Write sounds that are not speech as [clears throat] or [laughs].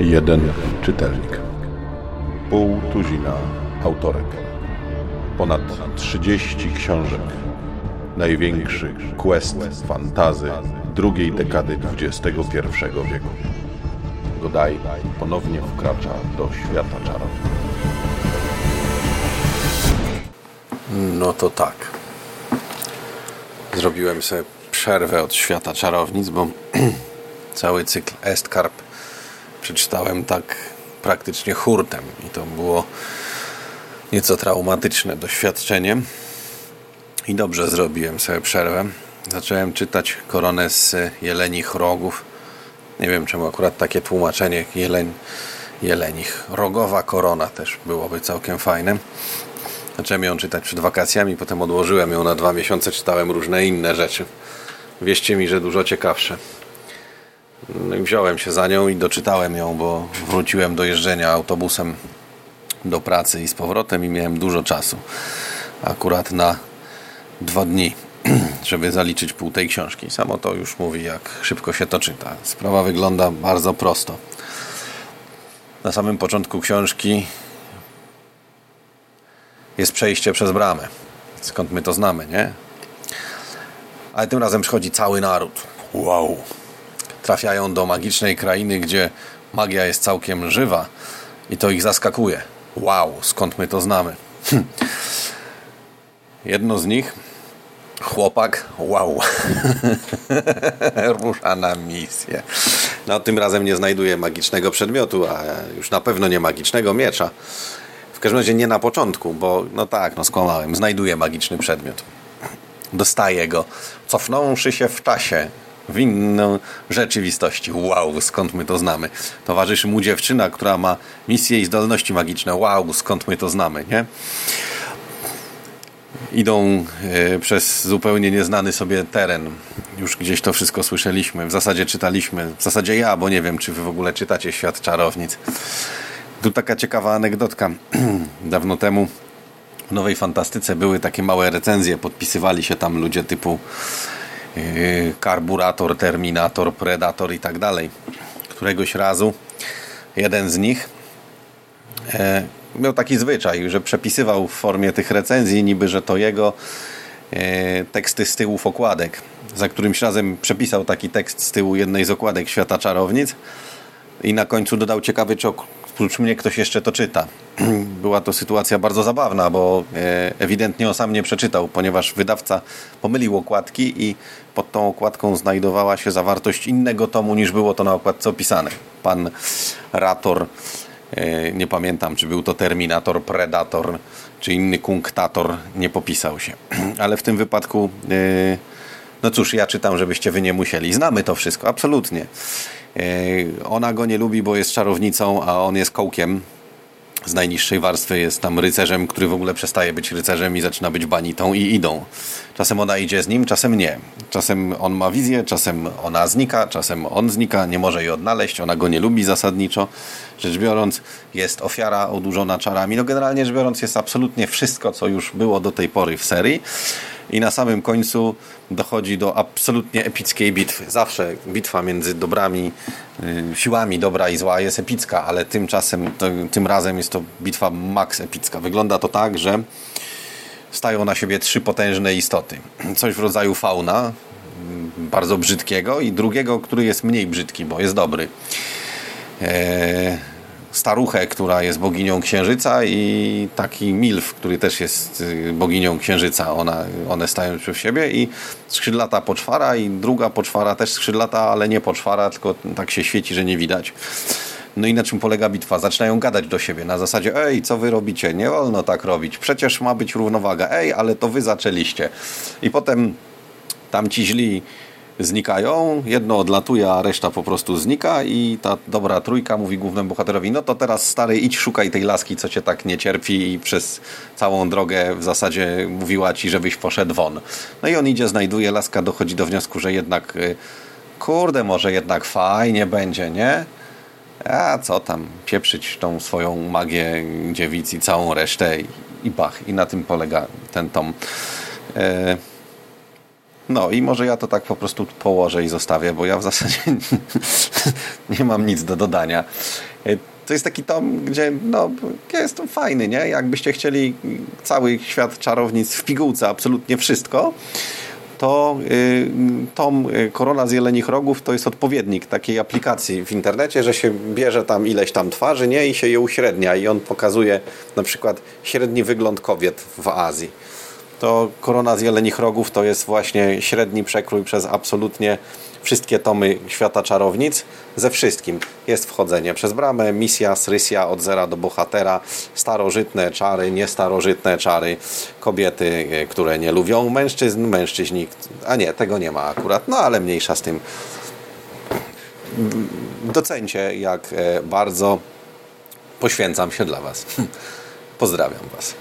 Jeden czytelnik. Pół tuzina autorek. Ponad 30 książek. Największy quest fantazy drugiej dekady XXI wieku. Godaj ponownie wkracza do świata czarów. No to tak. Zrobiłem sobie przerwę od świata czarownic, bo [clears throat] cały cykl Estcarp przeczytałem tak praktycznie hurtem i to było nieco traumatyczne doświadczenie. I dobrze zrobiłem sobie przerwę. Zacząłem czytać koronę z jelenich rogów. Nie wiem czemu akurat takie tłumaczenie jeleń, jelenich. Rogowa korona też byłoby całkiem fajne. Zacząłem ją czytać przed wakacjami, potem odłożyłem ją na dwa miesiące, czytałem różne inne rzeczy. Wierzcie mi, że dużo ciekawsze. No wziąłem się za nią i doczytałem ją, bo wróciłem do jeżdżenia autobusem do pracy i z powrotem i miałem dużo czasu. Akurat na dwa dni, [clears throat] żeby zaliczyć pół tej książki. Samo to już mówi, jak szybko się to czyta. Sprawa wygląda bardzo prosto. Na samym początku książki jest przejście przez bramę. Skąd my to znamy, nie? Ale tym razem przychodzi cały naród. Wow! Trafiają do magicznej krainy, gdzie magia jest całkiem żywa i to ich zaskakuje. Wow, skąd my to znamy? Hm. Jedno z nich, chłopak, wow, [laughs] rusza na misję. No, tym razem nie znajduje magicznego przedmiotu, a już na pewno nie magicznego miecza. W każdym razie nie na początku, bo no tak, no skłamałem. Znajduje magiczny przedmiot. Dostaje go, cofnąwszy się w czasie w inną rzeczywistości. Wow, skąd my to znamy? Towarzyszy mu dziewczyna, która ma misje i zdolności magiczne. Wow, skąd my to znamy, nie? Idą e, przez zupełnie nieznany sobie teren. Już gdzieś to wszystko słyszeliśmy. W zasadzie czytaliśmy. W zasadzie ja, bo nie wiem, czy wy w ogóle czytacie Świat Czarownic. Tu taka ciekawa anegdotka. [clears throat] Dawno temu w Nowej Fantastyce były takie małe recenzje. Podpisywali się tam ludzie typu yy, Karburator, Terminator, Predator i tak dalej. Któregoś razu jeden z nich e, miał taki zwyczaj, że przepisywał w formie tych recenzji niby, że to jego e, teksty z tyłów okładek. Za którymś razem przepisał taki tekst z tyłu jednej z okładek Świata Czarownic i na końcu dodał ciekawy czok. Oprócz mnie ktoś jeszcze to czyta. [clears throat] Była to sytuacja bardzo zabawna, bo e, ewidentnie on sam nie przeczytał, ponieważ wydawca pomylił okładki i pod tą okładką znajdowała się zawartość innego tomu niż było to na okładce opisane. Pan Rator, e, nie pamiętam czy był to Terminator, Predator czy inny kunktator, nie popisał się. [clears throat] Ale w tym wypadku, e, no cóż, ja czytam, żebyście wy nie musieli. Znamy to wszystko, absolutnie. Ona go nie lubi, bo jest czarownicą, a on jest kołkiem z najniższej warstwy. Jest tam rycerzem, który w ogóle przestaje być rycerzem i zaczyna być banitą i idą. Czasem ona idzie z nim, czasem nie. Czasem on ma wizję, czasem ona znika, czasem on znika, nie może jej odnaleźć, ona go nie lubi zasadniczo. Rzecz biorąc, jest ofiara odurzona czarami. No generalnie rzecz biorąc, jest absolutnie wszystko, co już było do tej pory w serii i na samym końcu dochodzi do absolutnie epickiej bitwy. Zawsze bitwa między dobrami, y, siłami dobra i zła jest epicka, ale tymczasem, tym razem jest to bitwa max epicka. Wygląda to tak, że stają na siebie trzy potężne istoty. Coś w rodzaju fauna, bardzo brzydkiego i drugiego, który jest mniej brzydki, bo jest dobry. Eee, staruchę, która jest boginią księżyca i taki milf, który też jest y, boginią księżyca. Ona, one stają przy siebie i skrzydlata poczwara i druga poczwara też skrzydlata, ale nie poczwara, tylko tak się świeci, że nie widać. No i na czym polega bitwa? Zaczynają gadać do siebie na zasadzie ej, co wy robicie? Nie wolno tak robić. Przecież ma być równowaga. Ej, ale to wy zaczęliście. I potem tamci źli znikają, jedno odlatuje, a reszta po prostu znika i ta dobra trójka mówi głównemu bohaterowi, no to teraz stary idź szukaj tej laski, co cię tak nie cierpi i przez całą drogę w zasadzie mówiła ci, żebyś poszedł won. No i on idzie, znajduje, laska dochodzi do wniosku, że jednak y, kurde, może jednak fajnie będzie, nie? A co tam, pieprzyć tą swoją magię dziewic i całą resztę i, i bach. I na tym polega ten tom. E No i może ja to tak po prostu położę i zostawię, bo ja w zasadzie [laughs] nie mam nic do dodania. E, to jest taki tom, gdzie no, jest to fajny, nie? Jakbyście chcieli cały świat czarownic w pigułce, absolutnie wszystko, to y, tom y, Korona z Jelenich Rogów to jest odpowiednik takiej aplikacji w internecie, że się bierze tam ileś tam twarzy nie? i się je uśrednia i on pokazuje na przykład średni wygląd kobiet w Azji. To Korona z Jelenich Rogów to jest właśnie średni przekrój przez absolutnie wszystkie tomy Świata Czarownic ze wszystkim. Jest wchodzenie przez bramę, misja, srysja od zera do bohatera, starożytne czary, niestarożytne czary, kobiety, e, które nie lubią mężczyzn, mężczyźni, a nie, tego nie ma akurat, no ale mniejsza z tym. Docencie, jak e, bardzo poświęcam się dla Was. [laughs] Pozdrawiam Was.